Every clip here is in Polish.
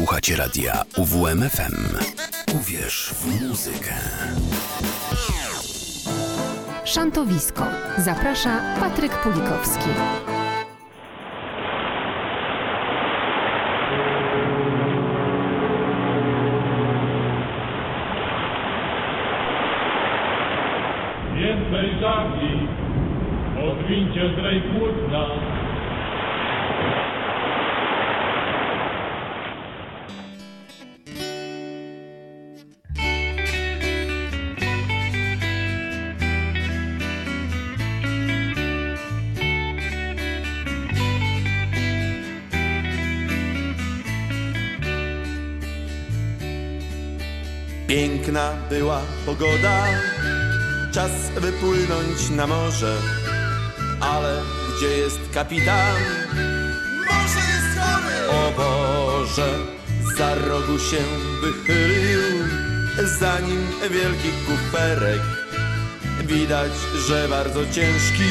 Słuchacie radia UWMFM. Uwierz w muzykę. Szantowisko. Zaprasza Patryk Pulikowski. Więcej żagli, odwincie płótna. Była pogoda, czas wypłynąć na morze. Ale gdzie jest kapitan? Morze jest chory! O Boże, za rogu się wychylił, za nim wielki kuferek. Widać, że bardzo ciężki,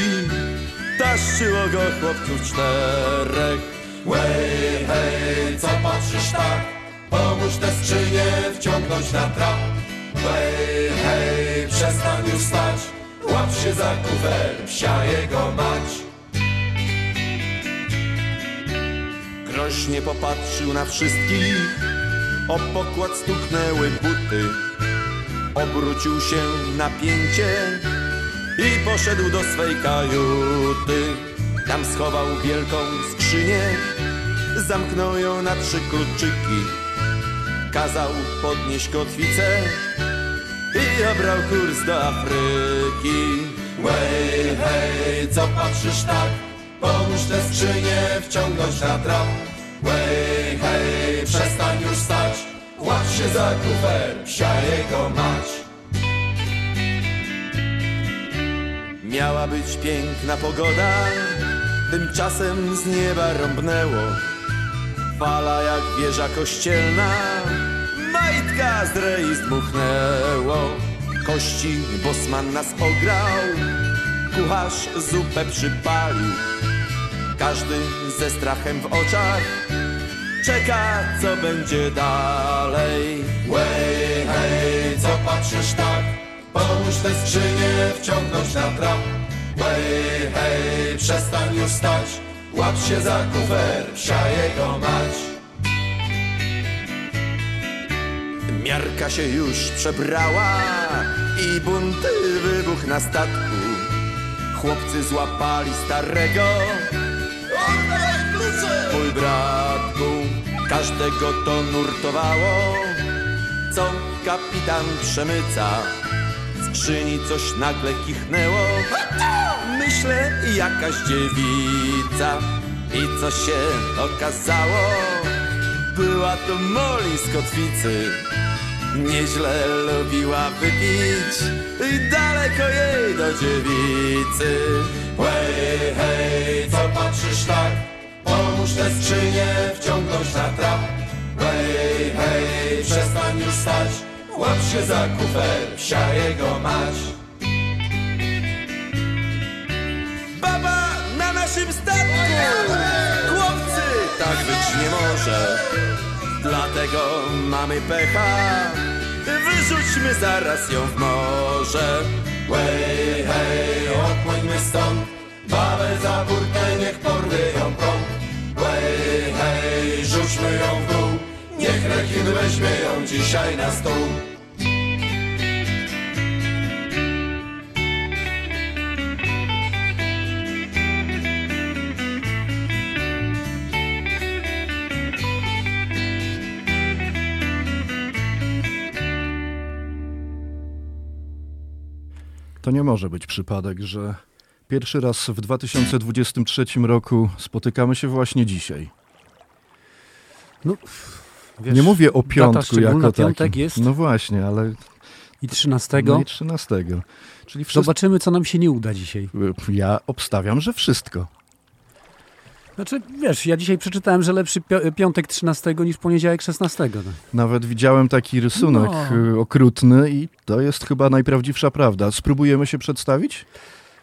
taszczyło go chłopców czterech. Łej, hej, co patrzysz tak? Pomóż tę skrzynię wciągnąć na trap. Hej, hej, przestań już stać. Łap się za kufer, psia jego mać. Groźnie popatrzył na wszystkich. O pokład stuknęły buty. Obrócił się napięcie i poszedł do swej kajuty. Tam schował wielką skrzynię, zamknął ją na trzy kluczyki. Kazał podnieść kotwicę i obrał kurs do Afryki. Łej, hej, co patrzysz tak? Pomóż tę skrzynię wciągnąć na trap. Łej, hej, przestań już stać. Łap się za kufer, psia jego mać. Miała być piękna pogoda, tymczasem z nieba rąbnęło. Fala jak wieża kościelna, z rei zdmuchnęło. Kości bosman nas ograł, kucharz zupę przypalił. Każdy ze strachem w oczach czeka, co będzie dalej. Łej, hej, co patrzysz tak? Pomóż tę skrzynię wciągnąć na trap. Łej, hej, przestań już stać. Łap się za kufer, psia jego mać. Miarka się już przebrała i bunty wybuch na statku. Chłopcy złapali starego. Mój bratku, każdego to nurtowało. Co kapitan przemyca? W skrzyni coś nagle kichnęło. Myślę, jakaś dziewica. I co się okazało? Była to Molly z kotwicy. Nieźle lubiła wypić i daleko jej do dziewicy. Hej, hej, co patrzysz tak? Pomóż tę skrzynię wciągnąć na trap. Hej, hej, przestań już stać. Łap się za kufer, psia jego mać. Baba na naszym statku! Chłopcy, tak być nie może. Dlatego mamy pecha. Wyrzućmy zaraz ją w morze. Hej, hej, odpłyńmy stąd. Babę za burtę, niech porwie ją prąd. Hej, hej, rzućmy ją w dół. Niech rekin weźmie ją dzisiaj na stół. To nie może być przypadek, że pierwszy raz w 2023 roku spotykamy się właśnie dzisiaj. No, wiesz, nie mówię o piątku jako piątek jest No właśnie, ale i 13. no i 13. Czyli wszystko, Zobaczymy, co nam się nie uda dzisiaj. ja obstawiam, że wszystko. Znaczy, wiesz, ja dzisiaj przeczytałem, że lepszy piątek 13 niż poniedziałek 16. No. Nawet widziałem taki rysunek No. y, okrutny i to jest chyba najprawdziwsza prawda. Spróbujemy się przedstawić?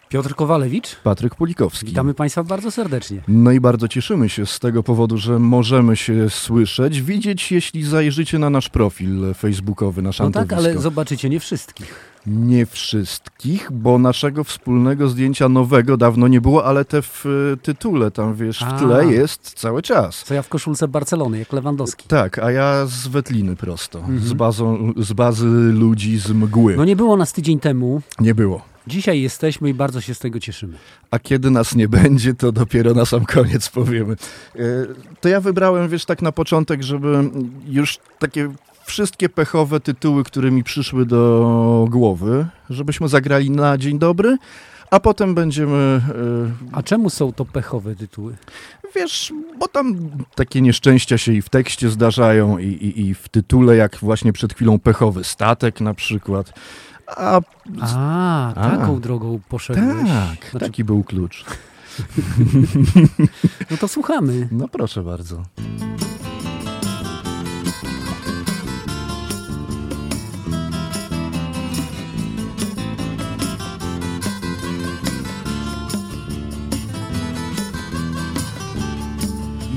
Piotr Kowalewicz, Patryk Pulikowski. witamy Państwa bardzo serdecznie. No i bardzo cieszymy się z tego powodu, że możemy się słyszeć, widzieć, jeśli zajrzycie na nasz profil facebookowy, na No tak, ale zobaczycie nie wszystkich. Nie wszystkich, bo naszego wspólnego zdjęcia nowego dawno nie było, ale te w tytule, tam wiesz, A. w tle jest cały czas. Co ja w koszulce Barcelony, jak Lewandowski. Tak, a ja z Wetliny prosto, Mhm. z, bazą, z bazy ludzi z mgły. No nie było nas tydzień temu, Nie było. Dzisiaj jesteśmy i bardzo się z tego cieszymy. A kiedy nas nie będzie, to dopiero na sam koniec powiemy. E, To ja wybrałem, wiesz, tak na początek, żeby już takie wszystkie pechowe tytuły, które mi przyszły do głowy, żebyśmy zagrali na dzień dobry, a potem będziemy, A czemu są to pechowe tytuły? e, wiesz, bo tam takie nieszczęścia się i w tekście zdarzają, i, i, i w tytule, jak właśnie przed chwilą pechowy statek na przykład. A A, A. taką drogą poszedłeś. tak, Znaczy, taki był klucz. no to słuchamy. No proszę bardzo.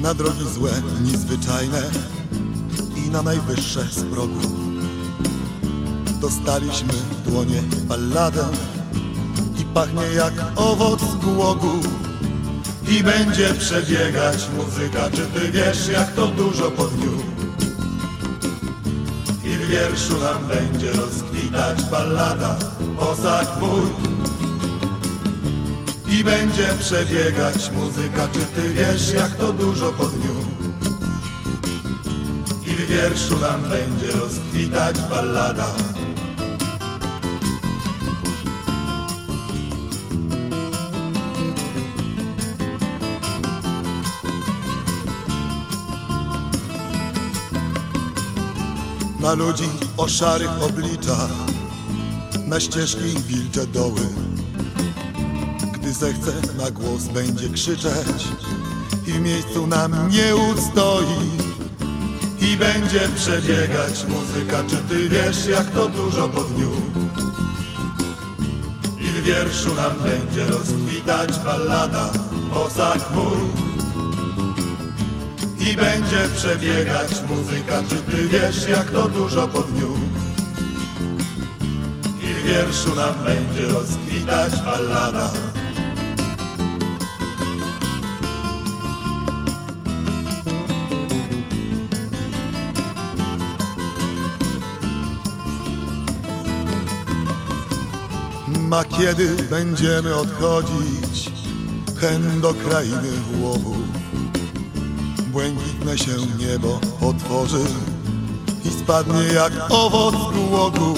na drogi złe, niezwyczajne i na najwyższe z progów. Dostaliśmy w dłonie balladę i pachnie jak owoc głogu. I będzie przebiegać muzyka, czy ty wiesz jak to dużo po dniu? I w wierszu nam będzie rozkwitać ballada, posag mój. I będzie przebiegać muzyka, czy ty wiesz jak to dużo po dniu? I w wierszu nam będzie rozkwitać ballada. Na ludzi o szarych obliczach, na ścieżki wilcze doły. Gdy zechce na głos będzie krzyczeć i w miejscu nam nie ustoi i będzie przebiegać muzyka, czy ty wiesz jak to dużo po dniu? I w wierszu nam będzie rozkwitać ballada. Posag mój i będzie przebiegać muzyka, czy ty wiesz jak to dużo po dniu? I w wierszu nam będzie rozkwitać ballada. Ma kiedy będziemy odchodzić? Hen do krainy łowów Błękitne się niebo otworzy i spadnie jak owoc głogu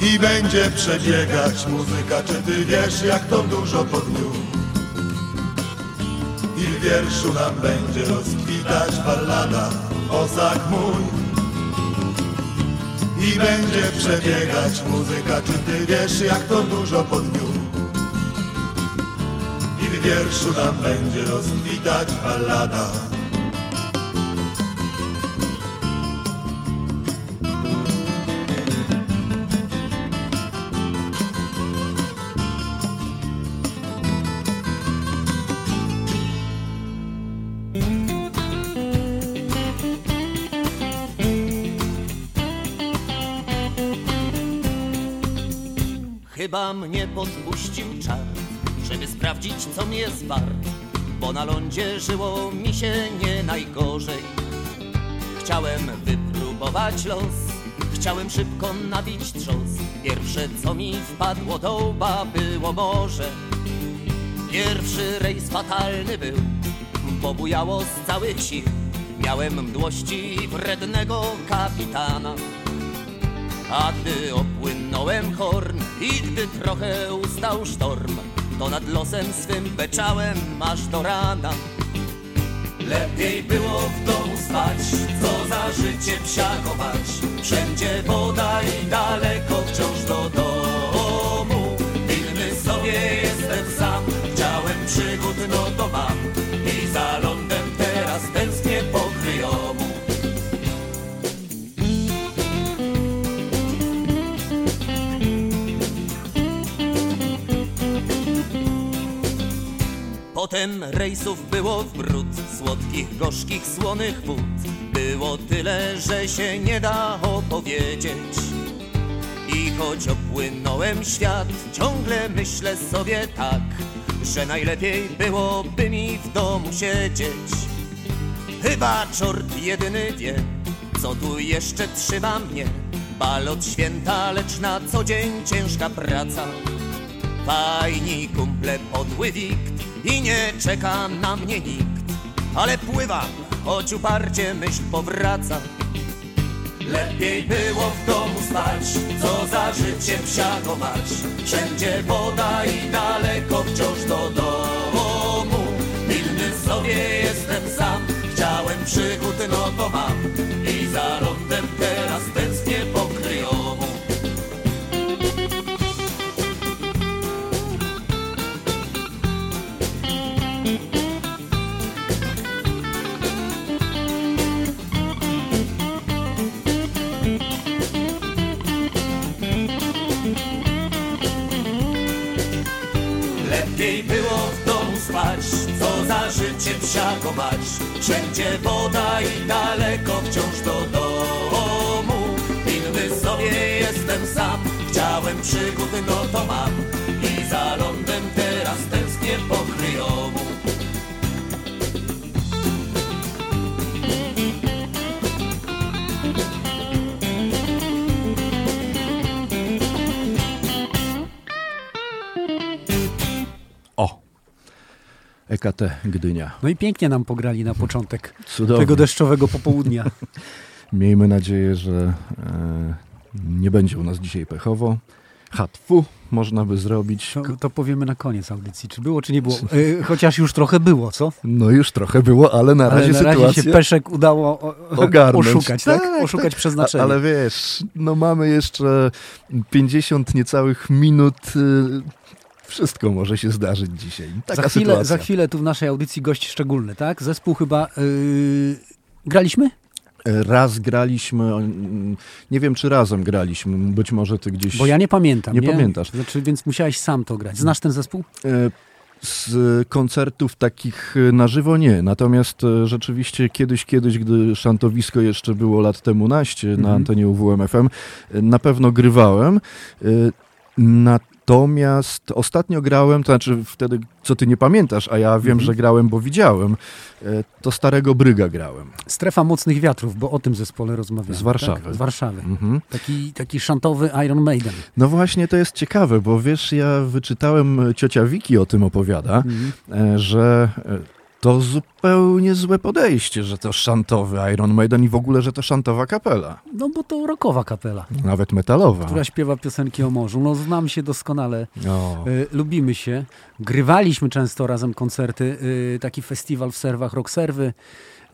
I będzie przebiegać muzyka, czy ty wiesz jak to dużo po dniu I w wierszu nam będzie rozkwitać ballada, posag mój. I będzie przebiegać muzyka, czy ty wiesz jak to dużo po dniu I w wierszu nam będzie rozkwitać ballada Chyba mnie podpuścił czar, żeby sprawdzić co mi jest wart, bo na lądzie żyło mi się nie najgorzej. Chciałem wypróbować los, chciałem szybko nabić trzos. Pierwsze co mi wpadło do łba było morze. Pierwszy rejs fatalny był, bo bujało z całych sił. Miałem mdłości wrednego kapitana. A gdy opłynąłem horn i gdy trochę ustał sztorm, to nad losem swym beczałem aż do rana. Lepiej było w domu spać, co za życie psiakować. Wszędzie woda i daleko wciąż do domu. Inny sobie jestem sam, chciałem przygód, no to mam. Potem rejsów było w bród, słodkich, gorzkich, słonych wód. Było tyle, że się nie da opowiedzieć. I choć opłynąłem świat, ciągle myślę sobie tak, że najlepiej byłoby mi w domu siedzieć. Chyba czort jedyny wie, co tu jeszcze trzyma mnie. Bal od święta, lecz na co dzień ciężka praca. Fajni kumple podły wikt i nie czeka na mnie nikt. Ale pływam, choć uparcie myśl powraca. Lepiej było w domu spać, co za życie psiago mać. Wszędzie woda i daleko wciąż do domu. Pilny sobie jestem sam, chciałem przygód, no to mam. I za lądem mać. Wszędzie woda i daleko wciąż do domu. Pilny sobie jestem sam, chciałem przygód, no to mam. EKT Gdynia. No i pięknie nam pograli na początek Cudownie. tego deszczowego popołudnia. Miejmy nadzieję, że e, nie będzie u nas dzisiaj pechowo. Hatfu można by zrobić. To, to powiemy na koniec audycji, czy było, czy nie było. E, Chociaż już trochę było, co? No już trochę było, ale na Ale razie na razie sytuacja się Peszek udało o, ogarnąć. oszukać, tak? Oszukać przeznaczenie. Ale wiesz, no mamy jeszcze 50 niecałych minut. Wszystko może się zdarzyć dzisiaj. Taka za, chwilę, sytuacja. za chwilę tu w naszej audycji gość szczególny, tak? Zespół chyba... Yy... Graliśmy? Raz graliśmy, nie wiem czy razem graliśmy, być może ty gdzieś... Bo ja nie pamiętam. Nie pamiętasz. Znaczy, więc musiałeś sam to grać. Znasz ten zespół? E, Z koncertów takich e, na żywo nie, natomiast e, rzeczywiście kiedyś, kiedyś, gdy szantowisko jeszcze było lat temu naście na Mhm. antenie UWMFM, na pewno grywałem. E, Natomiast ostatnio grałem, to znaczy wtedy, co ty nie pamiętasz, a ja wiem, Mhm. że grałem, bo widziałem, e, to Starego Bryga grałem. Strefa Mocnych Wiatrów, bo o tym zespole rozmawiamy. Z Warszawy. Tak? Z Warszawy. Mhm. Taki, taki szantowy Iron Maiden. No właśnie, to jest ciekawe, bo wiesz, ja wyczytałem, ciocia Wiki o tym opowiada, Mhm. e, że e, to zupełnie złe podejście, że to szantowy Iron Maiden i w ogóle, że to szantowa kapela, No bo to rockowa kapela, nawet metalowa. która śpiewa piosenki o morzu. No znam się doskonale. O, Y, lubimy się. Grywaliśmy często razem koncerty. Y, taki festiwal w serwach, rock serwy.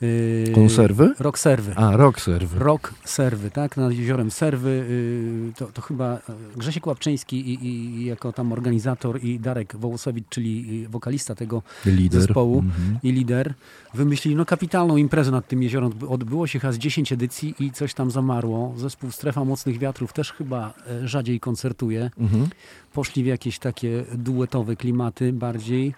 Y, konserwy? Rock serwy. A, rock serwy. Rok Serwy, tak? Nad jeziorem Serwy. y, To, to chyba y, Grzesiek Łapczyński i, i jako tam organizator i Darek Wołosowicz, czyli y, wokalista tego Lider. zespołu Mhm. i lider, wymyślili no kapitalną imprezę nad tym jeziorem. Odbyło się chyba z 10 edycji i coś tam zamarło. Zespół Strefa Mocnych Wiatrów też chyba e, rzadziej koncertuje. Mhm. Poszli w jakieś takie duetowe klimaty bardziej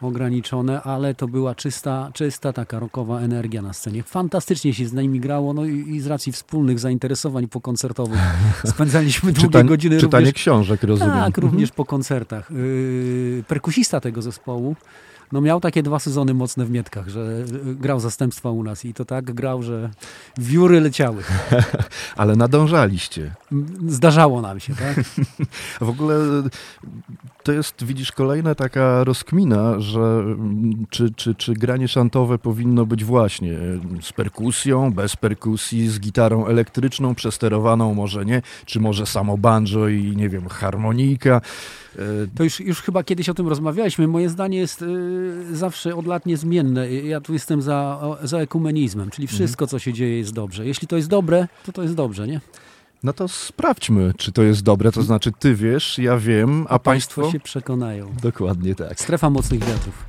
ograniczone, ale to była czysta, czysta taka rockowa energia na scenie. Fantastycznie się z nimi grało, no i, i z racji wspólnych zainteresowań pokoncertowych spędzaliśmy długie Czytań, godziny czytanie również, książek, rozumiem. tak, Mhm. również po koncertach. Yy, perkusista tego zespołu no miał takie dwa sezony mocne w Mietkach, że y, grał zastępstwa u nas i to tak grał, że wióry leciały. Ale nadążaliście. M, Zdarzało nam się, tak? W ogóle to jest, widzisz, kolejna taka rozkmina, że mm, czy, czy, czy granie szantowe powinno być właśnie mm, z perkusją, bez perkusji, z gitarą elektryczną, przesterowaną może nie, czy może samo banjo i nie wiem, harmonika. E, To już, już chyba kiedyś o tym rozmawialiśmy. Moje zdanie jest y, zawsze od lat niezmienne. Ja tu jestem za, za ekumenizmem, czyli wszystko, co się dzieje, jest dobrze. Jeśli to jest dobre, to to jest dobrze, nie? No to sprawdźmy, czy to jest dobre, to znaczy ty wiesz, ja wiem, a, państwo... się przekonają. Dokładnie tak. Strefa mocnych wiatrów.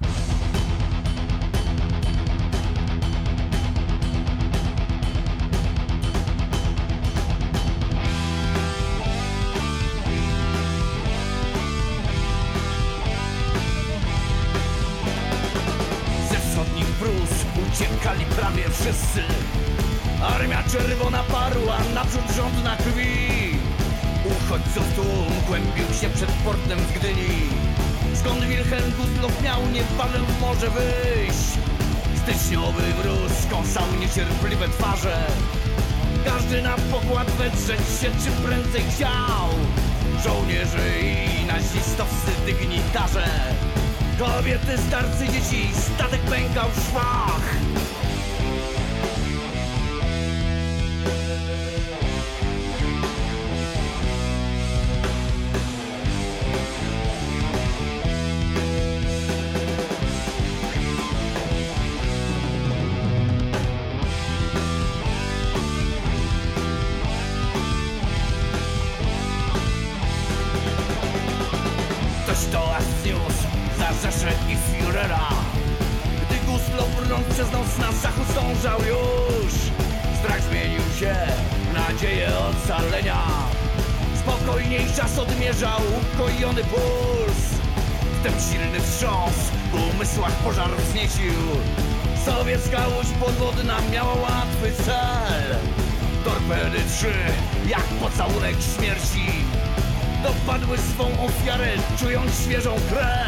panem może wyjść. Styczniowy mróz kąsał niecierpliwe twarze. Każdy na pokład wedrzeć się czy prędzej chciał. Żołnierzy i nazistowscy dygnitarze. Kobiety, starcy, dzieci, statek pękał w szwach. świeżą krew.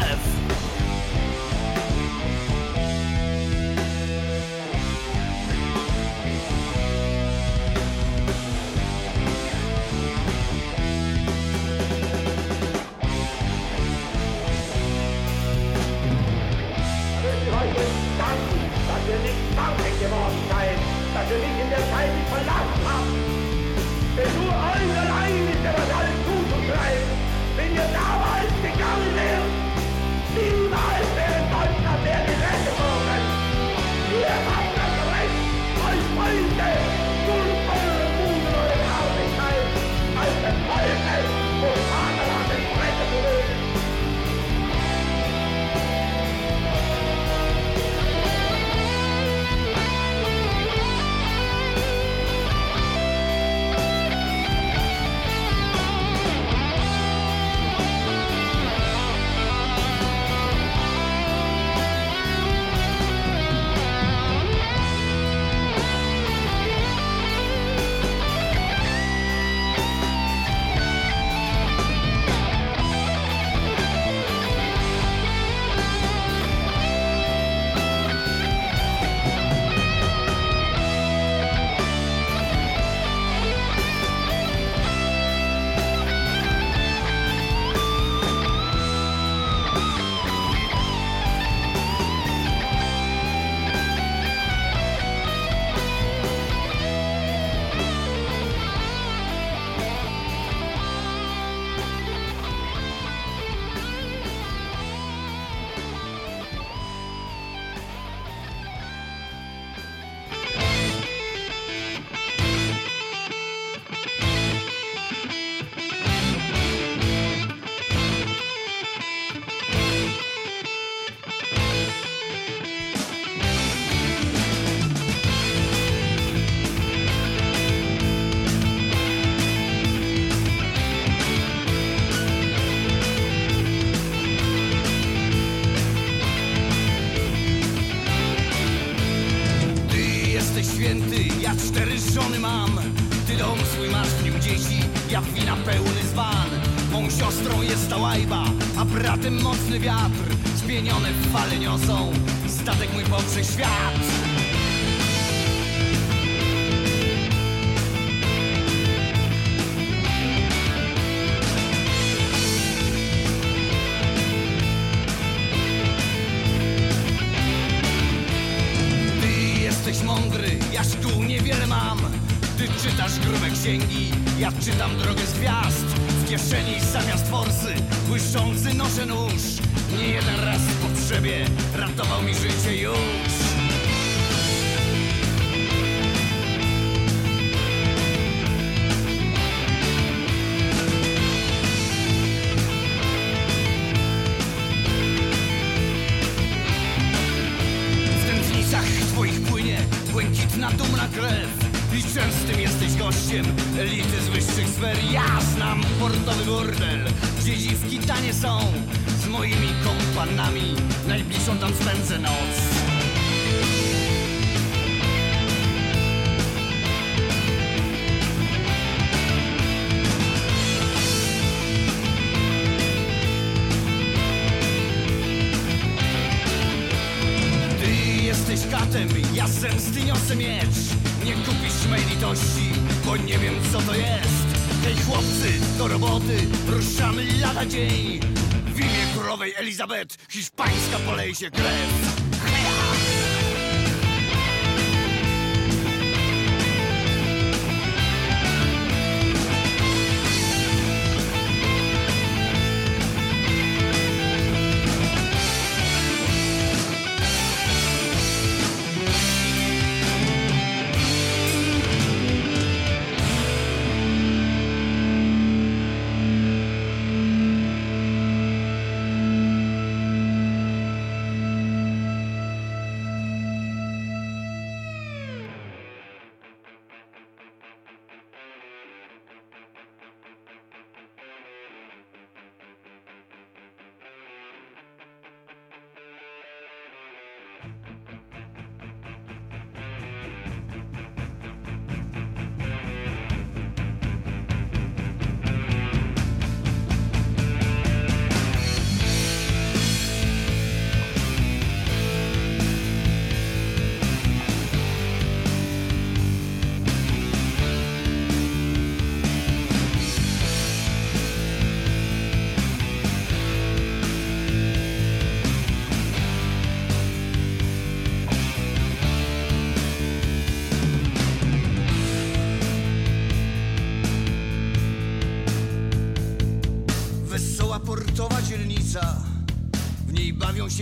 mroczny wiatr Zmienione fale niosą. Statek mój poprzek świat. Ty jesteś mądry, ja szkół niewiele mam. Ty czytasz grube księgi, ja czytam drogę z gwiazd kieszeni zamiast forsy Błyszczący noszę nóż. Nie jeden raz w potrzebie Ratował mi życie już. Błękitna dumna krew. I częstym jesteś gościem elity z wyższych sfer gotowy burdel Gdzie dziwki tanie są Z moimi kompanami. Najbliższą tam spędzę noc. Jesteś katem, ja zemsty niosę miecz. Nie kupisz mej litości, bo nie wiem co to jest. Hej chłopcy, do roboty, ruszamy lada dzień. W imię królowej Elizabeth, hiszpańska poleje się krew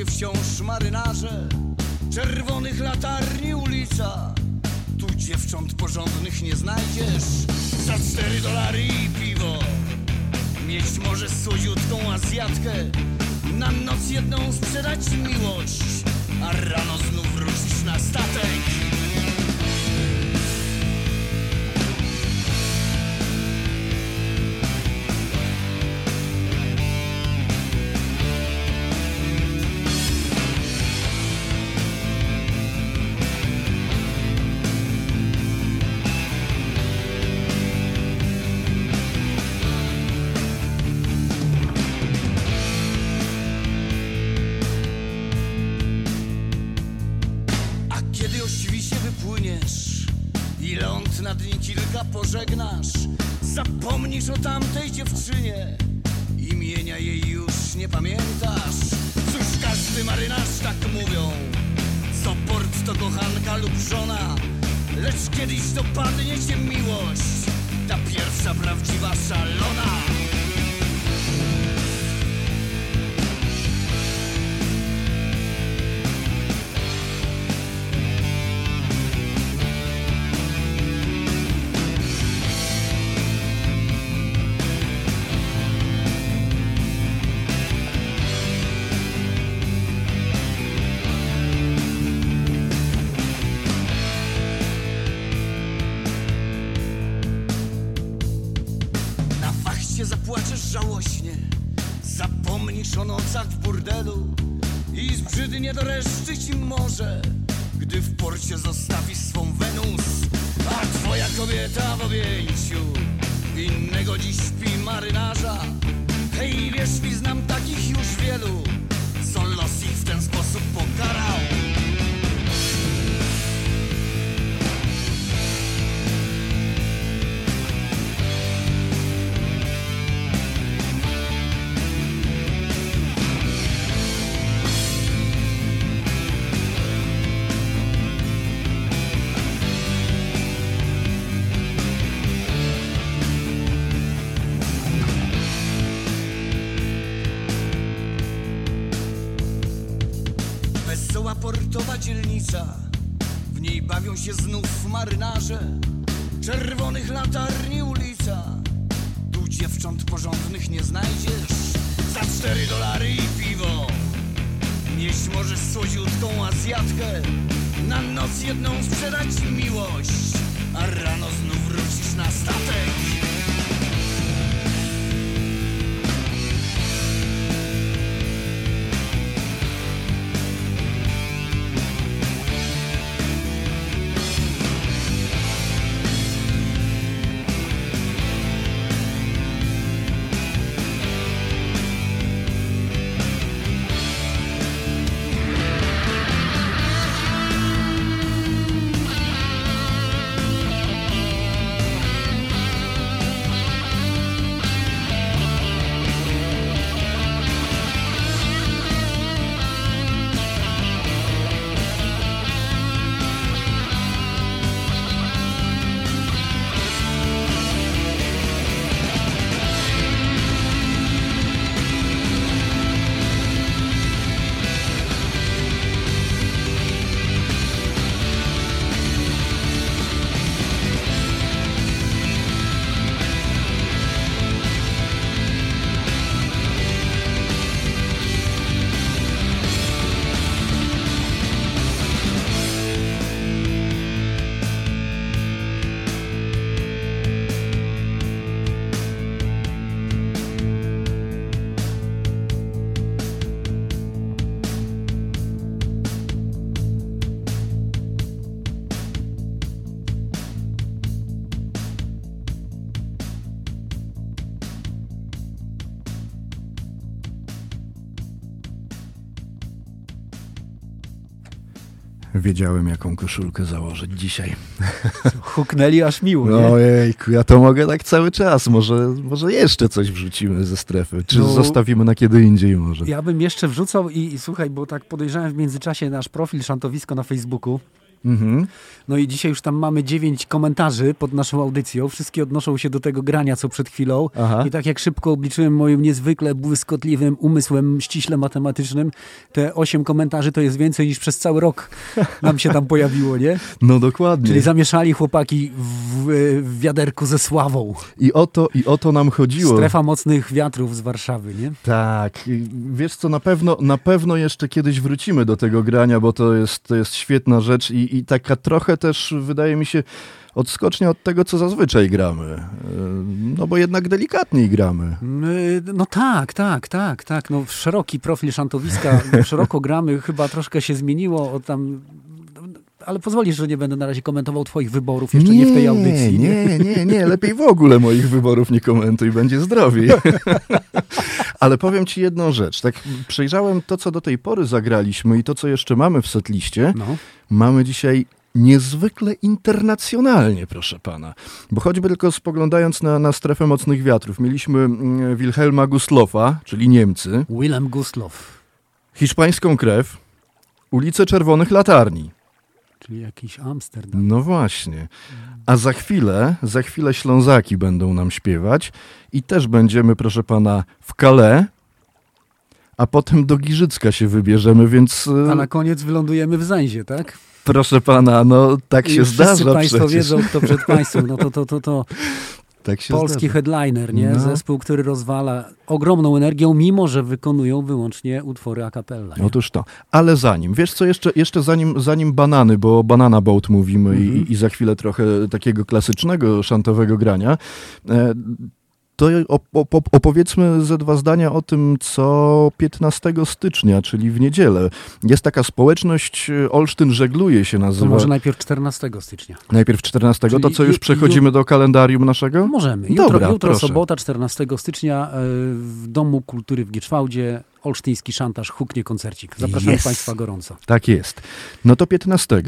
się wciąż marynarze Czerwonych latarni ulica. Tu dziewcząt porządnych nie znajdziesz. Za cztery dolary i piwo. Mieć możesz słodziutką Azjatkę. Na noc jedną sprzedać miłość. A rano znów na dni kilka pożegnasz. Zapomnisz o tamtej dziewczynie. Imienia jej już nie pamiętasz. Cóż każdy marynarz tak mówią. Co port to kochanka lub żona. Lecz kiedyś dopadnie cię miłość. Ta pierwsza prawdziwa szalona Nieść możesz słodziutką Azjatkę. Na noc jedną sprzedać miłość A rano znów wrócisz na statek Wiedziałem, jaką koszulkę założyć dzisiaj. Huknęli aż miło, nie? Ojejku, ja to mogę tak cały czas. Może, może jeszcze coś wrzucimy ze strefy. Czy No. zostawimy na kiedy indziej może? Ja bym jeszcze wrzucał i, i słuchaj, bo tak podejrzałem w międzyczasie nasz profil Szantowisko na Facebooku. Mhm. No i dzisiaj już tam mamy dziewięć komentarzy pod naszą audycją. Wszystkie odnoszą się do tego grania, co przed chwilą. Aha. I tak jak szybko obliczyłem moim niezwykle błyskotliwym umysłem ściśle matematycznym, te osiem komentarzy to jest więcej niż przez cały rok nam się tam pojawiło, nie? No dokładnie. Czyli zamieszali chłopaki w, w wiaderku ze sławą. I o to, I o to nam chodziło. Strefa mocnych wiatrów z Warszawy, nie? Tak, i wiesz co, na pewno, na pewno jeszcze kiedyś wrócimy do tego grania, bo to jest, to jest świetna rzecz i, i taka trochę też, wydaje mi się, odskocznia od tego, co zazwyczaj gramy. Yy, No bo jednak delikatniej gramy. My- No tak, tak, tak, tak. No, szeroki profil szantowiska, szeroko gramy, chyba troszkę się zmieniło od tam... Ale pozwolisz, że nie będę na razie komentował twoich wyborów, jeszcze nie, w tej audycji. Nie, nie, nie, lepiej w ogóle moich wyborów nie komentuj, będzie zdrowiej. Ale powiem ci jedną rzecz. Tak przejrzałem to, co do tej pory zagraliśmy i to, co jeszcze mamy w setliście. No. Mamy dzisiaj niezwykle internacjonalnie, proszę pana. Bo choćby tylko spoglądając na, na strefę mocnych wiatrów, mieliśmy mm, Wilhelma Gustlofa, czyli Niemcy, Willem Gustloff, hiszpańską krew, ulicę Czerwonych Latarni. Czyli jakiś Amsterdam. No właśnie. A za chwilę, za chwilę Ślązaki będą nam śpiewać i też będziemy, proszę pana, w Calais, a potem do Giżycka się wybierzemy, więc e, A na koniec wylądujemy w Zęzie, tak? proszę pana, no tak I się zdarza Wszyscy państwo przecież. wiedzą, kto przed państwem. No to, to, to, to Tak polski zdarza. headliner, nie? No. Zespół, który rozwala ogromną energią, mimo że wykonują wyłącznie utwory a cappella. nie? Otóż to. Ale zanim, wiesz co, jeszcze, jeszcze zanim, zanim banany, bo banana boat mówimy Mhm. i, i za chwilę trochę takiego klasycznego szantowego grania, e, to op, op, op- opowiedzmy ze dwa zdania o tym, co 15 stycznia, czyli w niedzielę. Jest taka społeczność, e, Olsztyn żegluje się To nazywa. może najpierw 14 stycznia. Najpierw 14, to Czyli co już ju- przechodzimy do kalendarium naszego? Możemy. Jutro, Dobra, jutro proszę. sobota, 14 stycznia e, w Domu Kultury w Gieczwałdzie Olsztyński Szantaż huknie koncercik. Zapraszamy Yes. Państwa gorąco. Tak jest. No to 15.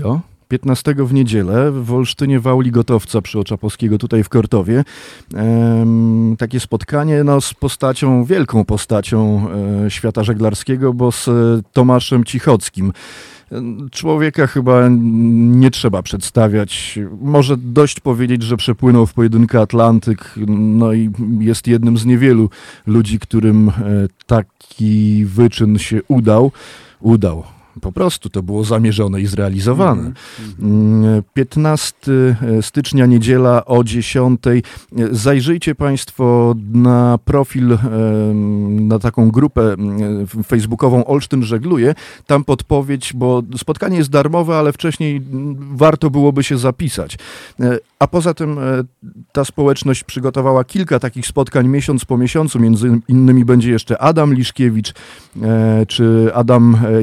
15 w niedzielę w Olsztynie w auli Gotowca przy Oczapowskiego tutaj w Kortowie. Em, takie spotkanie no, z postacią, wielką postacią e, świata żeglarskiego, bo z e, Tomaszem Cichockim. Człowieka chyba nie trzeba przedstawiać. Może dość powiedzieć, że przepłynął w pojedynkę Atlantyk, no i jest jednym z niewielu ludzi, którym e, taki wyczyn się udał. Udał. Po prostu to było zamierzone i zrealizowane. Mm, 15 stycznia, niedziela o 10. Zajrzyjcie Państwo na profil, em, na taką grupę facebookową Olsztyn Żegluje. Tam podpowiedź, bo spotkanie jest darmowe, ale wcześniej warto byłoby się zapisać. E, A poza tym e, ta społeczność przygotowała kilka takich spotkań miesiąc po miesiącu. Między innymi będzie jeszcze Adam Liszkiewicz e, czy Adam e,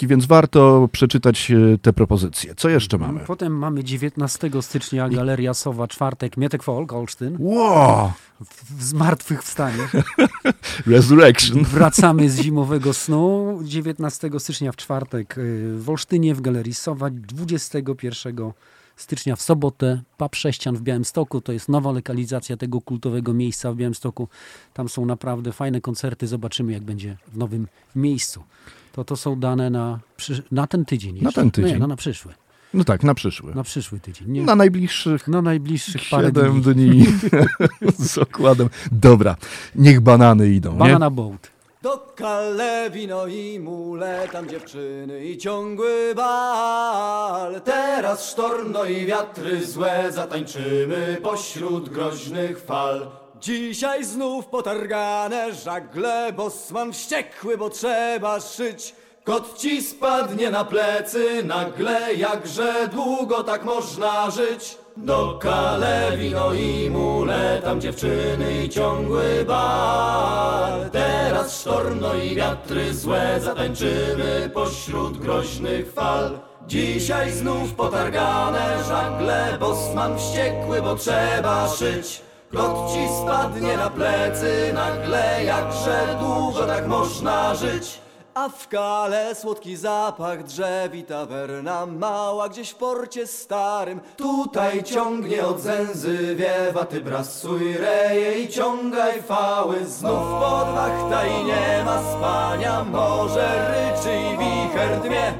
Jankowski, więc warto przeczytać e, te propozycje. Co jeszcze mamy? Potem mamy 19 stycznia Galeria Sowa, czwartek, Mietek Folk, Olsztyn. Wow! W zmartwychwstanie. Resurrection. Wracamy z zimowego snu. 19 stycznia w czwartek y, w Olsztynie w Galerii Sowa. 21 stycznia w sobotę Pub Sześcian w Białymstoku. To jest nowa lokalizacja tego kultowego miejsca w Białymstoku. Tam są naprawdę fajne koncerty. Zobaczymy jak będzie w nowym miejscu. To to są dane na, na ten tydzień. Na jeszcze. ten tydzień. Nie, no na przyszły. No tak, na przyszły. Na przyszły tydzień. Nie, Na najbliższych na najbliższych parę siedem dni. dni. Z okładem. Dobra, niech banany idą. Banana Boat. Do Kale wino i mule, tam dziewczyny i ciągły bal. Teraz sztorm, no i wiatry złe, zatańczymy pośród groźnych fal. Dzisiaj znów potargane żagle, bosman wściekły, bo trzeba szyć. Kot ci spadnie na plecy nagle, jakże długo tak można żyć. Do Kale wino i mule, tam dziewczyny i ciągły bal. Teraz sztorm, no i wiatry złe, zatańczymy pośród groźnych fal. Dzisiaj znów potargane żagle, bosman wściekły, bo trzeba szyć. Kot ci spadnie na plecy nagle, jakże długo tak można żyć. A w kale słodki zapach drzew i tawerna mała Gdzieś w porcie starym. Tutaj ciągnie od zęzy wiewa Ty brasuj reje i ciągaj fały Znów pod wachta i nie ma spania Morze ryczy i wicher dmie.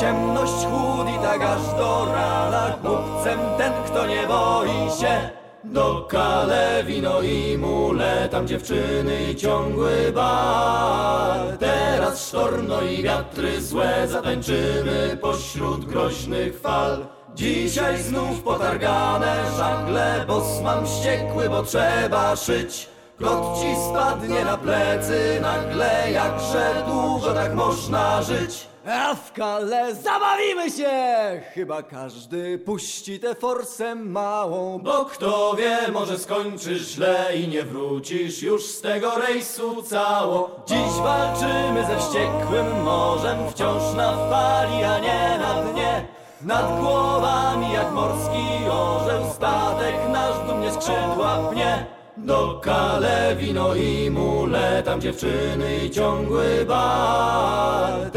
Ciemność chłód tak aż do rana Głupcem ten, kto nie boi się do kale wino i mule, tam dziewczyny i ciągły bal. Teraz sztorno i wiatry złe, zatańczymy pośród groźnych fal. Dzisiaj znów potargane żagle, bosman wściekły, bo trzeba szyć. Kot ci spadnie na plecy nagle, jakże długo tak można żyć. A kale zabawimy się! Chyba każdy puści tę forsę małą, bo kto wie, może skończysz źle i nie wrócisz już z tego rejsu cało. Dziś walczymy ze wściekłym morzem, wciąż na fali, a nie na dnie. Nad głowami jak morski orzeł, statek nasz dumnie skrzydła pnie. Do kale wino i mule, tam dziewczyny i ciągły bal.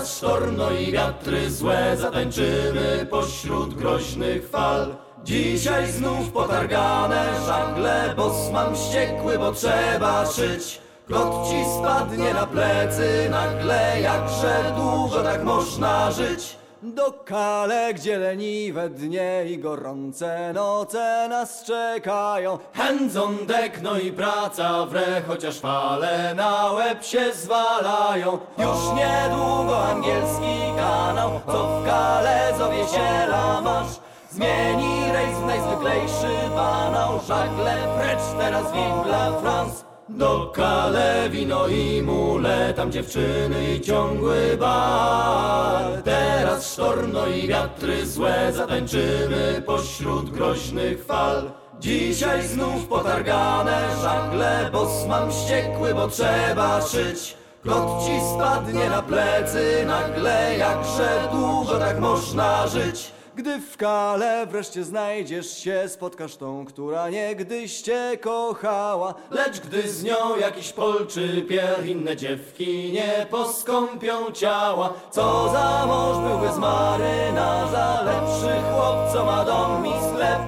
Teraz sztorno i wiatry złe, zatańczymy pośród groźnych fal. Dzisiaj znów potargane żagle, bosman wściekły, bo trzeba szyć. Kot ci spadnie na plecy nagle, jakże długo tak można żyć. Do kale, gdzie leniwe dnie i gorące noce nas czekają. Hands on deck, no i praca w re, chociaż fale na łeb się zwalają. Już niedługo angielski kanał, co w kale zowie się masz. Zmieni rejs w najzwyklejszy banał, żagle precz teraz vive la France. Do kale wino i mule, tam dziewczyny i ciągły bal. Teraz sztorno i wiatry złe, zatańczymy pośród groźnych fal. Dzisiaj znów potargane żagle, bosman wściekły, bo trzeba szyć. Kot ci spadnie na plecy nagle, jakże długo tak można żyć. Gdy w kale wreszcie znajdziesz się, spotkasz tą, która niegdyś cię kochała. Lecz gdy z nią jakiś polczy pier, inne dziewki nie poskąpią ciała. Co za mąż byłby z marynarza, lepszy chłop, co ma dom i sklep.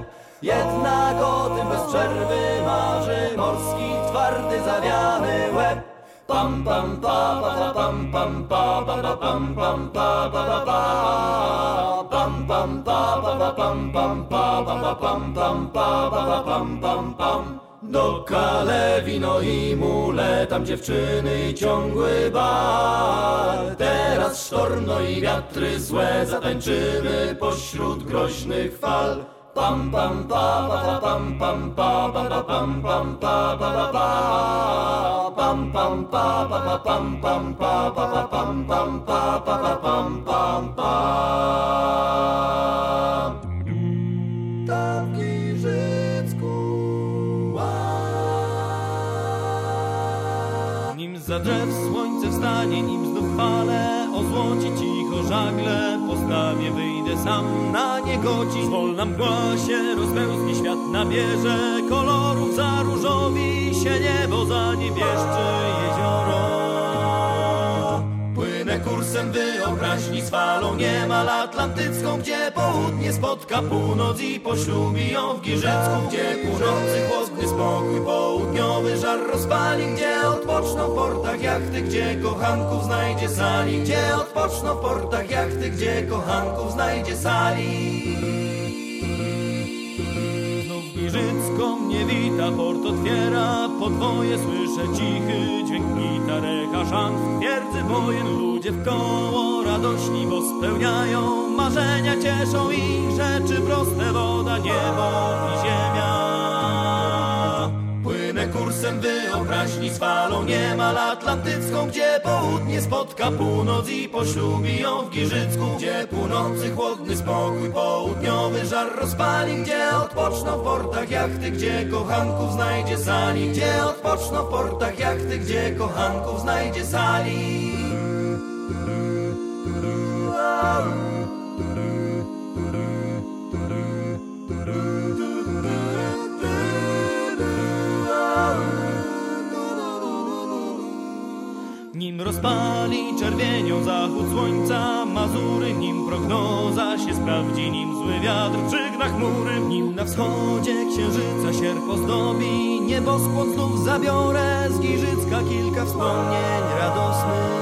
Jednak o tym bez przerwy marzy morski, twardy, zawiany łeb. Pam pam pa pa pa pam pam pa pa pa pam pam pa pa pa pa pam pam pa pa pa pam pam pa pa pa pam pam pa pa pa pam pam pam do kale wino i mule, tam dziewczyny i ciągły bal. Teraz sztorno i wiatry złe, zatańczymy pośród groźnych fal. Pam pam pa pa pa pam pam pa pa pa pam pam pa pa pa pa pam pam pa pa pa pam pam pa pa pa pam pam pa pa pa pam pam pam Nim za drzew słońce wstanie, nim znów fale ozłoci cicho żagle Postawię, wyjdę sam na niegodzin Wolna mgła się rozpełznie, świat nabierze kolorów Zaróżowi się niebo, zaniebieszczy jezioro. Płynę kursem wyobraźni z falą niemal atlantycką Gdzie południe spotka północ i poślubi ją w Giżycku Gdzie północy chłodny spokój, południowy żar rozpali Gdzie odpoczną w portach jachty, gdzie kochanków znajdzie sali Gdzie odpoczną w portach jachty, gdzie kochanków znajdzie sali Giżycko mnie wita, port otwiera podwoje Słyszę cichy dźwięk gitar, echa szant w twierdzy wojen Ludzie w koło radośni, bo spełniają marzenia Cieszą ich rzeczy proste, woda, niebo i ziemia kursem wyobraźni z falą niemal atlantycką Gdzie południe spotka północ i poślubi ją w Giżycku Gdzie północy chłodny spokój, południowy żar rozpali Gdzie odpoczną w portach jachty, gdzie kochanków znajdzie sali Gdzie odpoczną w portach jachty, gdzie kochanków znajdzie sali Nim rozpali Czerwienią zachód słońca. Mazury nim prognoza się sprawdzi Nim zły wiatr przygna chmury. Nim na wschodzie księżyca sierp ozdobi Nieboskłon znów zabiorę Z Giżycka kilka wspomnień radosnych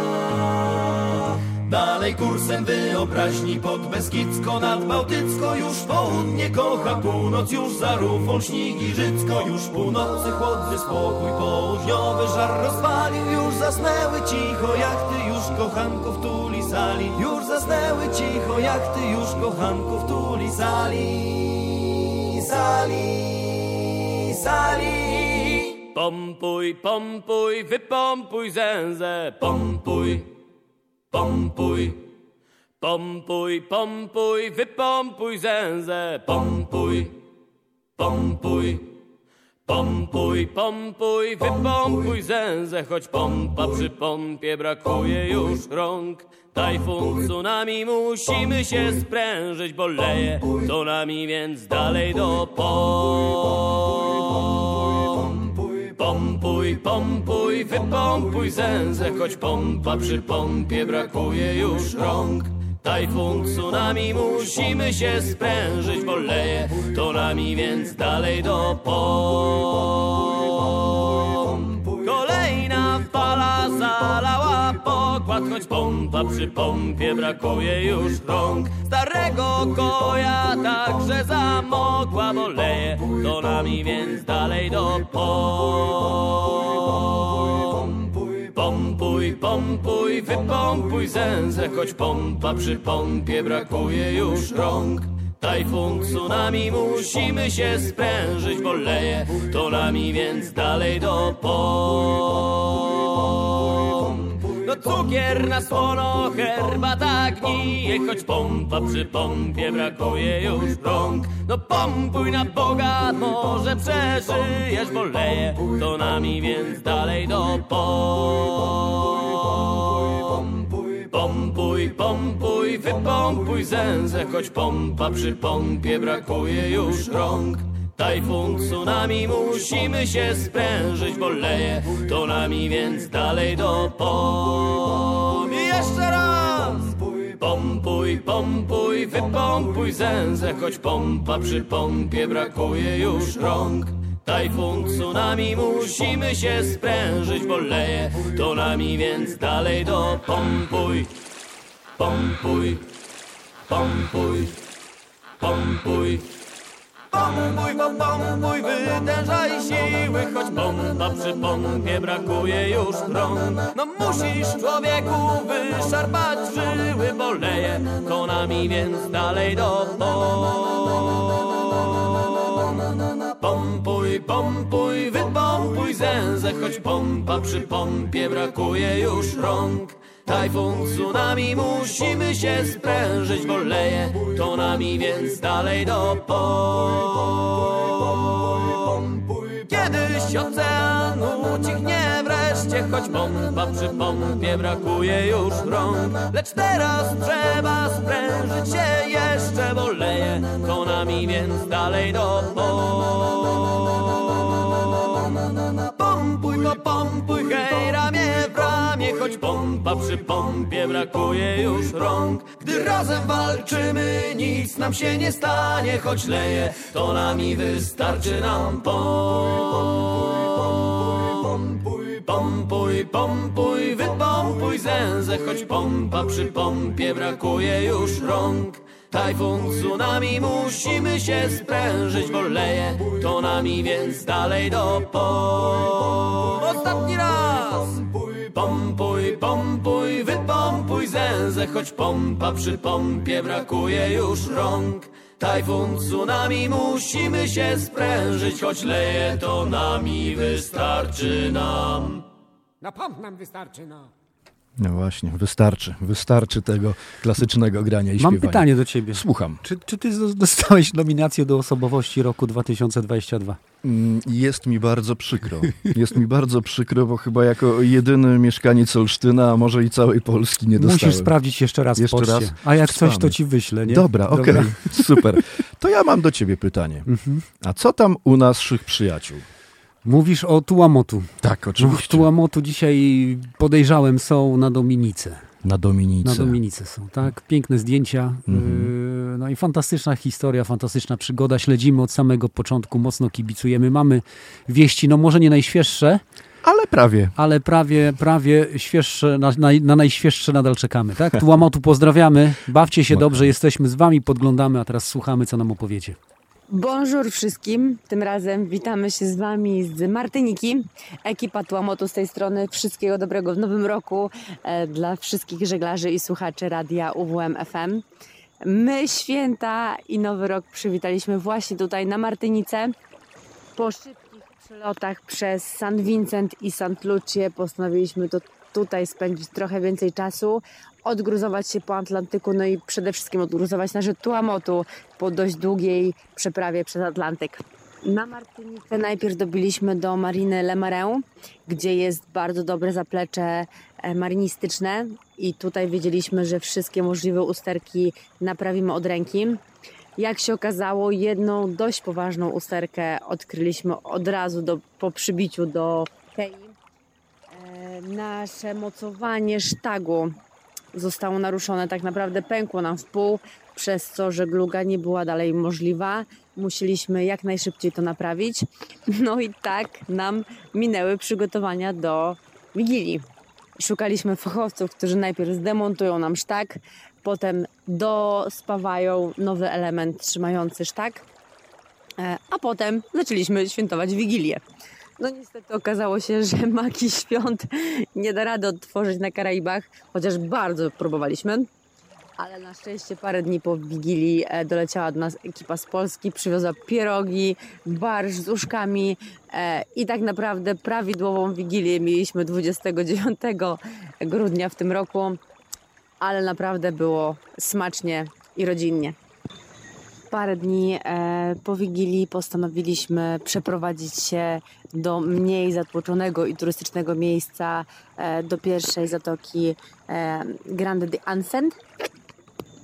Dalej kursem wyobraźni pod Beskidzko nad Bałtycko. Już południe kocha północ, już za rufą śni Giżycko Już północy chłodny spokój południowy żar rozpalił. Już zasnęły cicho jachty, już kochanków tuli sali Już zasnęły cicho jachty, już kochanków tuli sali Sali, sali. Pompuj, pompuj, wypompuj zęzę, pompuj, pompuj. Pompuj, pompuj, wypompuj zęzę, pompuj, pompuj. Pompuj, pompuj, wypompuj zęzę, choć pompa przy pompie brakuje już rąk. Tajfun, tsunami, musimy się sprężyć, bo leje to nami, więc dalej do pom. Pompuj, pompuj, wypompuj zęzę, choć pompa przy pompie brakuje już rąk. Tajfun, tsunami, musimy się sprężyć, bo leje to nami, więc dalej do pom. Pokład, choć pompa przy pompie brakuje już rąk. Starego koja także zamokła, bo leje to nami, więc dalej do pom. Pompuj, pompuj, wypompuj zęzę, choć pompa przy pompie brakuje już rąk. Tajfun, tsunami, musimy się sprężyć, bo leje to nami, więc dalej do pom. No cukier na słono, herbata gnije, choć pompa przy pompie brakuje już rąk. No pompuj na Boga, może przeżyjesz, bo leje to nami, więc dalej do pom. Pompuj, pompuj, wypompuj zęzę, choć pompa przy pompie brakuje już rąk. Tajfun, tsunami, musimy się sprężyć, bo leje to nami, więc dalej do pom. I jeszcze raz! Pompuj, pompuj, wypompuj zęzę, choć pompa przy pompie brakuje już rąk. Tajfun, tsunami, musimy się sprężyć, bo leje to nami, więc dalej do pompuj. Pompuj, pompuj, pompuj. Pompuj, bo pompuj, wytężaj siły, choć pompa przy pompie brakuje już rąk. No musisz człowieku wyszarpać żyły, bo leje to nami, więc dalej do pom. Pompuj, pompuj, wypompuj zęzę, choć pompa przy pompie brakuje już rąk. Tajfun, tsunami, musimy się sprężyć, bo leje to nami, więc dalej do pom. Kiedyś ocean ucichnie wreszcie, choć pompa przy pompie brakuje już rąk. Lecz teraz trzeba sprężyć się jeszcze, bo leje to nami, więc dalej do pom. Pompuj, bo pompuj, hej, ramię, choć pompa przy pompie brakuje już rąk. Gdy razem walczymy, nic nam się nie stanie, choć leje, to nami wystarczy nam pompuj. Pompuj, pompuj, wypompuj zęzę, choć pompa przy pompie brakuje już rąk. Tajfun, tsunami, musimy się sprężyć, bo leje to nami, więc dalej do pom. Ostatni raz! Choć pompa przy pompie brakuje już rąk. Tajfun, tsunami, musimy się sprężyć, choć leje to nami, wystarczy nam. No pomp nam wystarczy, no. No właśnie, wystarczy. Wystarczy tego klasycznego grania i Mam śpiewania. pytanie do ciebie. Słucham. Czy, czy ty dostałeś nominację do osobowości roku 2022? Mm, Jest mi bardzo przykro. Jest mi bardzo przykro, bo chyba jako jedyny mieszkaniec Olsztyna, a może i całej Polski nie dostałem. Musisz sprawdzić jeszcze raz Jeszcze raz? A jak coś, to ci wyślę, nie? Dobra, okej, Dobra. super. To ja mam do ciebie pytanie. Mhm. A co tam u naszych przyjaciół? Mówisz o Tułamotu. Tak, oczywiście. No, Tułamotu dzisiaj podejrzałem są na Dominice. Na Dominice. Na Dominice są, tak. Piękne zdjęcia. Mhm. No i fantastyczna historia, fantastyczna przygoda. Śledzimy od samego początku, mocno kibicujemy. Mamy wieści, no może nie najświeższe, ale prawie. Ale prawie, prawie świeższe, na, na, na najświeższe nadal czekamy, tak? Tułamotu pozdrawiamy, bawcie się dobrze, jesteśmy z wami, podglądamy, a teraz słuchamy, co nam opowiecie. Bonjour wszystkim. Tym razem witamy się z Wami z Martyniki. Ekipa Tłamotu z tej strony. Wszystkiego dobrego w nowym roku e, dla wszystkich żeglarzy i słuchaczy radia UWM FM. My święta i nowy rok przywitaliśmy właśnie tutaj na Martynice. Po szybkich przylotach przez San Vincent i St. Lucie postanowiliśmy to tutaj spędzić trochę więcej czasu, odgruzować się po Atlantyku, no i przede wszystkim odgruzować nasze Tuamotu po dość długiej przeprawie przez Atlantyk. Na Martynice najpierw dobiliśmy do mariny Le Marin, gdzie jest bardzo dobre zaplecze e, marynistyczne i tutaj wiedzieliśmy, że wszystkie możliwe usterki naprawimy od ręki. Jak się okazało, jedną dość poważną usterkę odkryliśmy od razu do, po przybiciu do Kei. E, nasze mocowanie sztagu zostało naruszone, tak naprawdę pękło nam w pół, przez co żegluga nie była dalej możliwa. Musieliśmy jak najszybciej to naprawić. No i tak nam minęły przygotowania do Wigilii. Szukaliśmy fachowców, którzy najpierw zdemontują nam sztak, potem dospawają nowy element trzymający sztak, e, a potem zaczęliśmy świętować Wigilię. No niestety okazało się, że magii świąt nie da rady odtworzyć na Karaibach, chociaż bardzo próbowaliśmy. Ale na szczęście parę dni po Wigilii e, doleciała do nas ekipa z Polski, przywiozła pierogi, barsz z uszkami e, i tak naprawdę prawidłową Wigilię mieliśmy 29 grudnia w tym roku, ale naprawdę było smacznie i rodzinnie. Parę dni e, po Wigilii postanowiliśmy przeprowadzić się do mniej zatłoczonego i turystycznego miejsca, e, do pierwszej zatoki e, Grande de.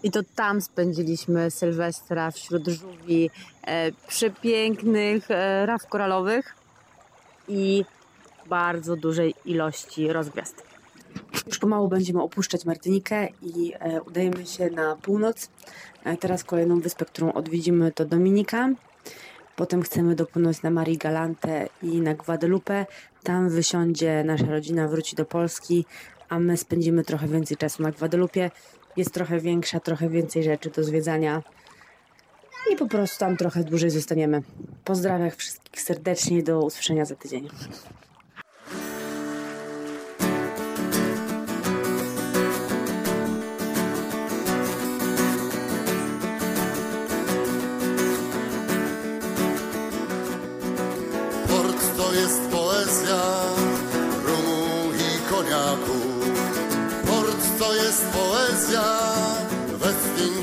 I to tam spędziliśmy Sylwestra wśród żółwi przepięknych raf koralowych i bardzo dużej ilości rozgwiazd. Już pomału będziemy opuszczać Martynikę i udajemy się na północ Teraz kolejną wyspę, którą odwiedzimy to Dominika. Potem chcemy dopłynąć na Marii Galante i na Guadalupe. Tam wysiądzie nasza rodzina, wróci do Polski, a my spędzimy trochę więcej czasu na Guadalupe. Jest trochę większa, trochę więcej rzeczy do zwiedzania i po prostu tam trochę dłużej zostaniemy. Pozdrawiam wszystkich serdecznie do usłyszenia za tydzień.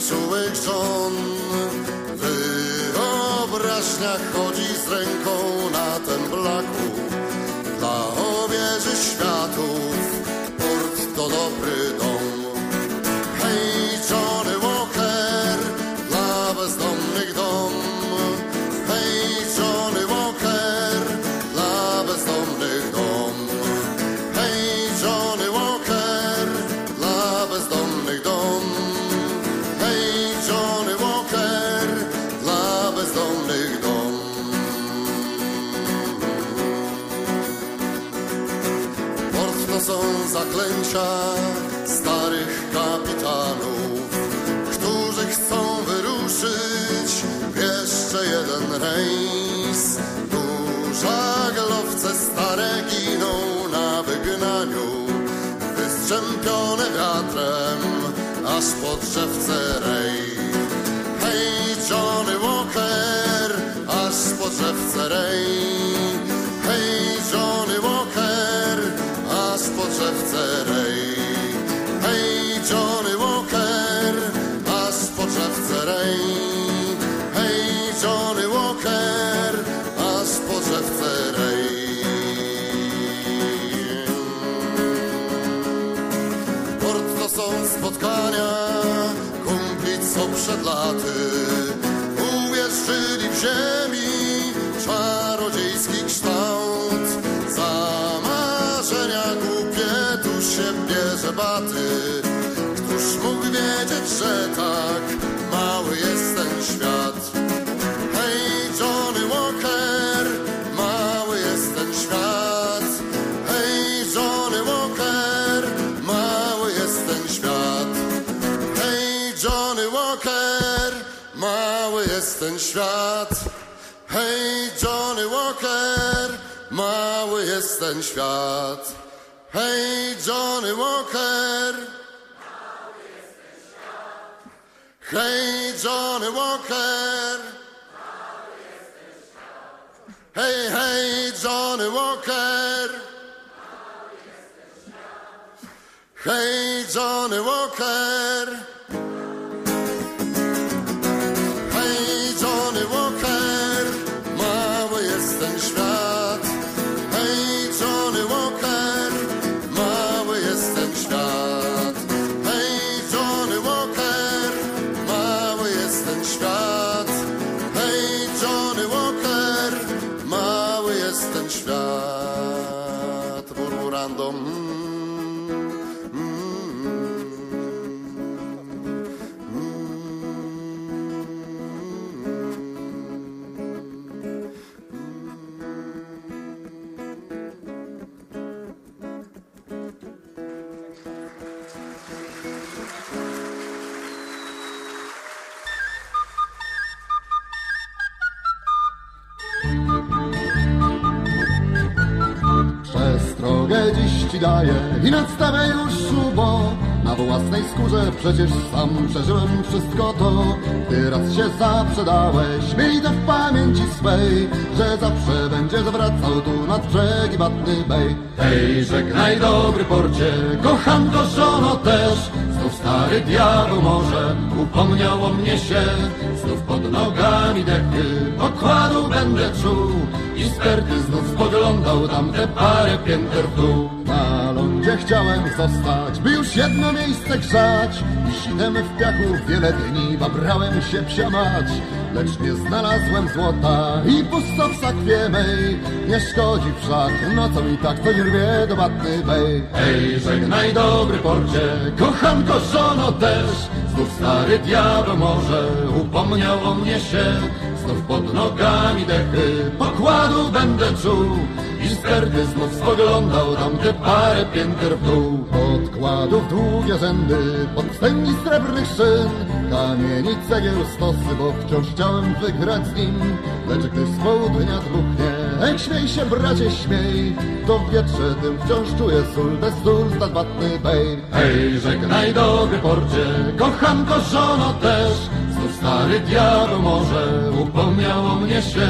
Czułych żon. Wyobraźnia chodzi z ręką na ten blaku zaklęcia starych kapitanów, którzy chcą wyruszyć w jeszcze jeden rejs. Duża galowce stare giną na wygnaniu, wystrzępione wiatrem aż po drzewce rej. Hej, Johnny Walker, aż po drzewce rej. przed laty uwierzyli w ziemi czarodziejski kształt. Za marzenia głupie tu się bierze baty, któż mógł wiedzieć, że tak jest ten świat. Hej, Johnny Walker. Hej, Johnny Walker. Hej, hej, Johnny Walker. Hej, Johnny Walker. mm-hmm. Przecież sam przeżyłem wszystko to. Ty raz się zaprzedałeś, miej to w pamięci swej Że zawsze będziesz wracał tu nad brzegi Batny Bay. Hej, żegnaj dobry porcie, kochanko żono też. Znów stary diabeł może upomniał o mnie się. Znów pod nogami dechy pokładu będę czuł I sterty znów spoglądał tamte parę pięter w dół Na lądzie chciałem zostać, by już jedno miejsce grzać. Sitem w piachu wiele dni babrałem się psiamać Lecz nie znalazłem złota i pusto w sakwie mej. Nie szkodzi wszak, nocą i tak coś rwie do Batny Bay Hej, żegnaj dobry porcie, kochanko żono też. Znów stary diabeł może upomniał o mnie się. Znów pod nogami dechy pokładu będę czuł I z karty znów spoglądał tamte parę pięter w dół. Podkładów długie rzędy, podstęgi srebrnych szyn Kamieni cegieł stosy, bo wciąż chciałem wygrać z nim. Lecz gdy z południa dmuchnie, ej śmiej się bracie śmiej. To w wietrze tym wciąż czuję sól, bez sól stad Batny Bay Hej, żegnaj dobry porcie, kochanko żono też Znów stary diabeł może upomniał o mnie się.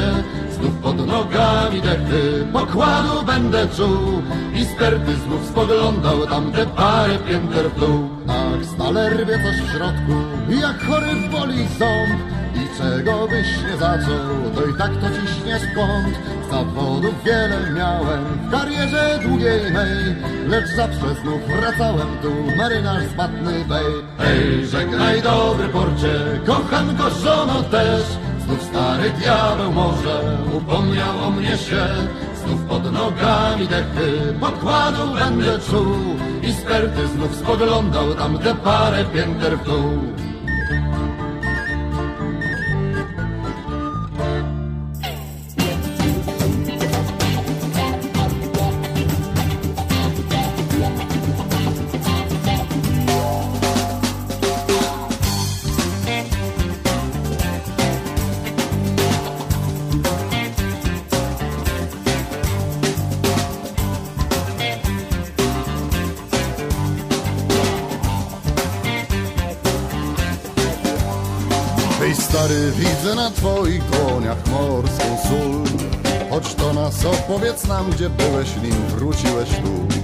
Znów pod nogami dechy pokładu będę czuł. I z perty znów spoglądał tamte parę pięter w dół. Ach, stale rwie coś w środku, jak chory w boli ząb I czego byś nie zaczął, to i tak to ciśniesz w kąt Zawodów wiele miałem w karierze długiej mej. Lecz zawsze znów wracałem tu, marynarz z Batny Bay Hej, żegnaj dobry porcie, kochanko żono też. Znów stary diabeł może upomniał o mnie się. Znów pod nogami dechy pokładu będę czuł I z perty znów spoglądał tamte parę pięter w dół na twoich dłoniach morską sól. Chodź do nas, opowiedz nam, gdzie byłeś, nim wróciłeś tu.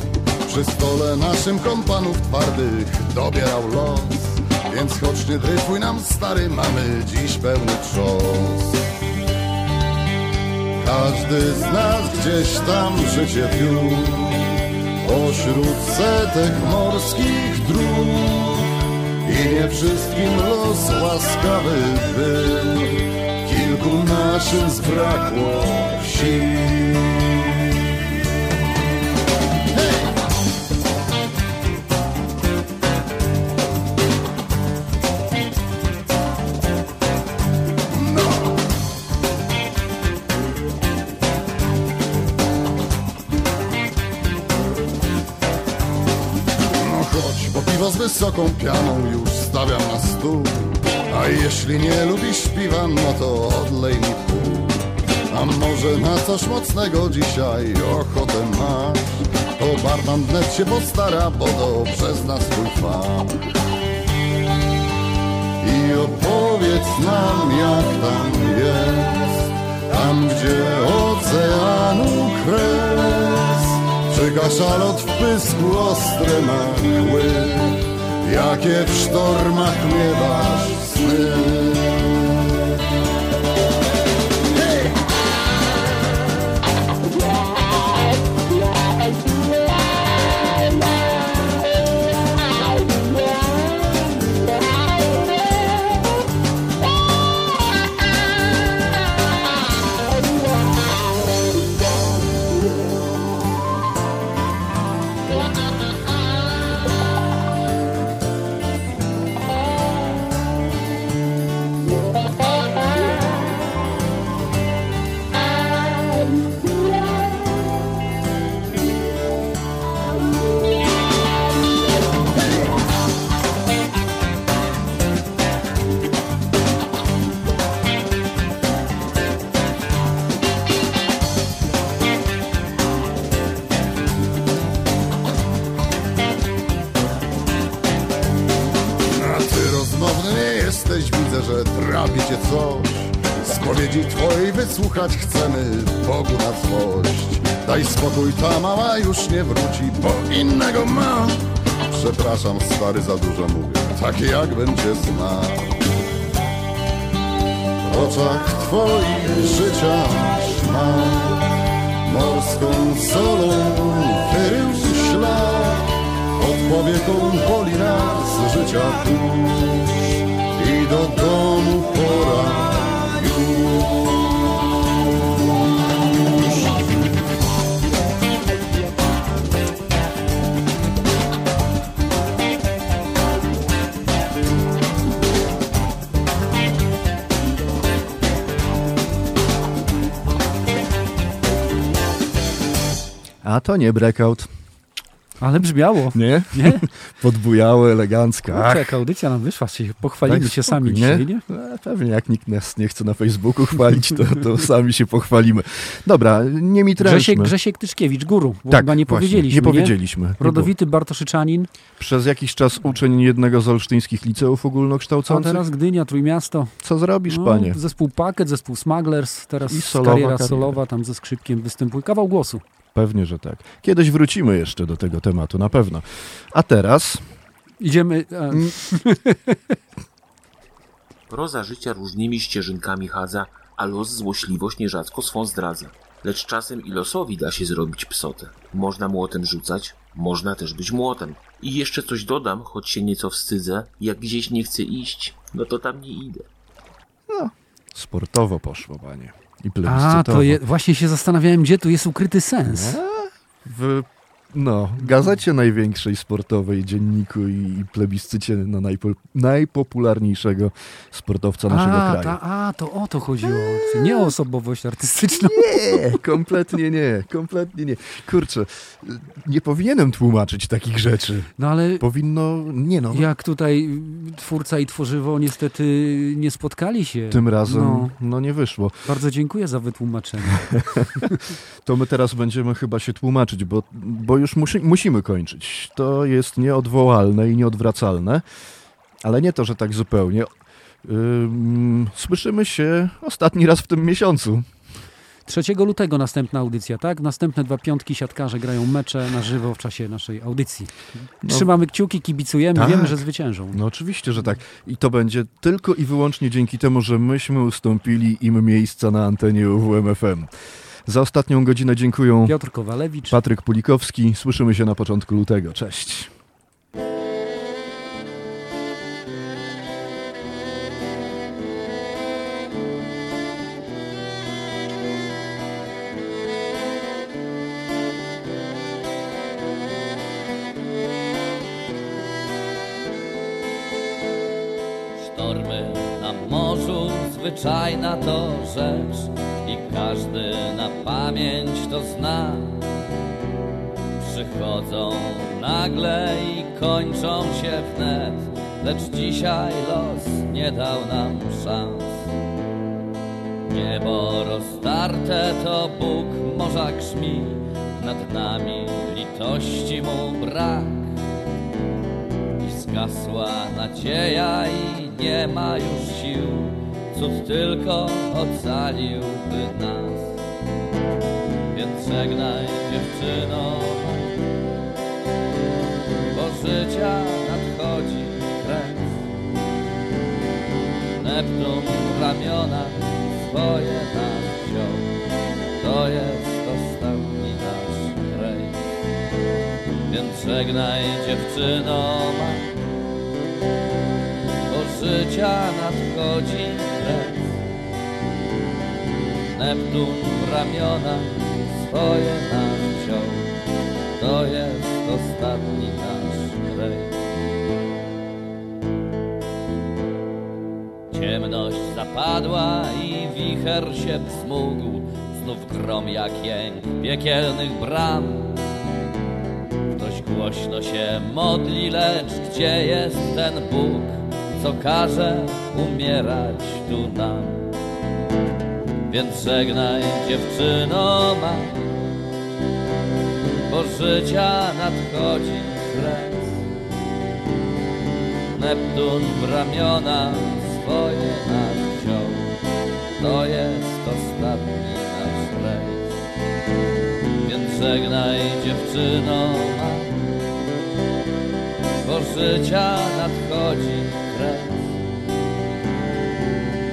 Przy stole naszym kompanów twardych dobierał los. Więc chodź nie dryfuj nam, stary, mamy dziś pełny trząs Każdy z nas gdzieś tam życie pił. Pośród setek morskich dróg. I nie wszystkim los łaskawy był ratunku naszym zbrakło sił. z wysoką pianą już stawiam na stół a jeśli nie lubisz piwa, no to odlej mi pół. A może na coś mocnego dzisiaj ochotę masz? To barman wnet się postara, bo dobrze zna swój fach. I opowiedz nam jak tam jest, tam gdzie oceanu kres. Czy kaszalot w pysku ostre ma jakie w sztormach miewasz will. Trapi cię coś. Spowiedzi twojej wysłuchać chcemy Bogu na złość. Daj spokój, ta mała już nie wróci, bo innego ma. Przepraszam, stary, za dużo mówię, takie jak będzie zna. W oczach twoich życia szma, morską solą wyrył ślad. Pod powieką boli nas życia kurz i do domu. A to nie breakout. Ale brzmiało. Nie? Nie? Podbujałe, elegancko. Kurczę, audycja nam wyszła, się pochwalimy Daj się spokój, sami dzisiaj, nie? E, Pewnie jak nikt nas nie chce na Facebooku chwalić, to, to sami się pochwalimy. Dobra, nie mi Grzesiek, trężmy. Grzesiek Tyszkiewicz, guru, bo Tak, chyba nie właśnie, powiedzieliśmy. nie powiedzieliśmy, nie Rodowity Bartoszyczanin, Przez jakiś czas uczeń jednego z olsztyńskich liceów a ogólnokształcących. teraz Gdynia, Trójmiasto. Co zrobisz, No, panie? Zespół Paket, zespół Smugglers, teraz I solowa kariera kariera. solowa, tam ze skrzypkiem występuje. Kawał głosu. Pewnie, że tak. Kiedyś wrócimy jeszcze do tego tematu, na pewno. A teraz... Idziemy... E, Proza życia różnymi ścieżynkami chadza, a los złośliwość nierzadko swą zdradza. Lecz czasem i losowi da się zrobić psotę. Można młotem rzucać, można też być młotem. I jeszcze coś dodam, choć się nieco wstydzę, jak gdzieś nie chcę iść, no to tam nie idę. Sportowo poszło, panie. I a, to je, właśnie się zastanawiałem, gdzie tu jest ukryty sens. W no, gazecie największej sportowej, dzienniku i, i plebiscycie na najpo, najpopularniejszego sportowca naszego A, kraju. ta, a, to o to chodziło. Nie o osobowość artystyczną. Nie, kompletnie nie, kompletnie nie. Kurczę, nie powinienem tłumaczyć takich rzeczy. No ale Powinno, nie no. jak tutaj twórca i tworzywo niestety nie spotkali się. Tym razem, No, no nie wyszło. bardzo dziękuję za wytłumaczenie. To my teraz będziemy chyba się tłumaczyć, bo, bo już musi, musimy kończyć. To jest nieodwołalne i nieodwracalne, ale nie to, że tak zupełnie. Ym, słyszymy się ostatni raz w tym miesiącu. 3 lutego następna audycja, tak? Następne dwa piątki siatkarze grają mecze na żywo w czasie naszej audycji. No. Trzymamy kciuki, kibicujemy, Tak. wiemy, że zwyciężą. No oczywiście, że tak. I to będzie tylko i wyłącznie dzięki temu, że myśmy ustąpili im miejsca na antenie UWMFM. Za ostatnią godzinę dziękuję Piotr Kowalewicz. Patryk Pulikowski. Słyszymy się na początku lutego. Cześć. Sztormy na morzu zwyczajna to rzecz każdy na pamięć to zna. przychodzą nagle i kończą się wnet, lecz dzisiaj los nie dał nam szans. Niebo roztarte to Bóg morza grzmi, nad nami litości mu brak. I zgasła nadzieja i nie ma już sił, cud tylko ocaliłby nas. Więc żegnaj dziewczyno, bo życia nadchodzi kres. Neptun w ramiona swoje nam wziął, to jest ostatni nasz rejs. Więc żegnaj dziewczyno bo życia nadchodzi kres. Neptun ramiona swoje nam wziął, to jest ostatni nasz rejs. Ciemność zapadła i wicher się wzmógł, znów grom jak jęk piekielnych bram. Ktoś głośno się modli, lecz gdzie jest ten Bóg, co każe umierać tu nam? Więc żegnaj dziewczyno ma, bo życia nadchodzi kres. Neptun w ramiona swoje nas to jest ostatni nasz rejs. Więc żegnaj dziewczyno ma, bo życia nadchodzi kres.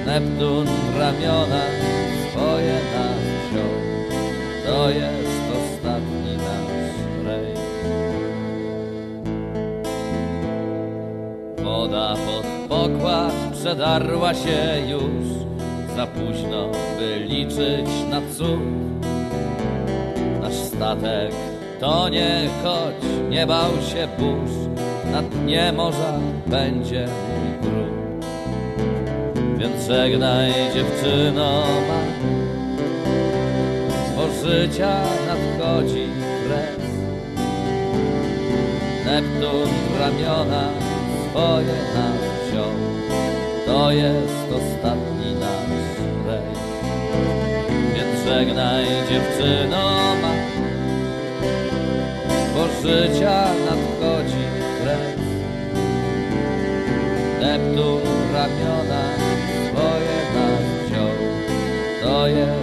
Neptun w ramiona swoje nas wziął, to jest ostatni nasz rejs. Woda pod pokład przedarła się już, za późno by liczyć na cud. Nasz statek tonie, choć nie bał się burz, na dnie morza będzie mój grób. Więc żegnaj dziewczyno ma, bo życia nadchodzi kres. Neptun w ramiona swoje nas wziął, to jest ostatni nasz rejs. Więc żegnaj dziewczyno ma, bo życia nadchodzi kres. Neptun ramiona to jest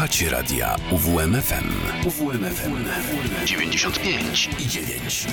Słuchacie radia UWMFM. UWMFM 95 i 9.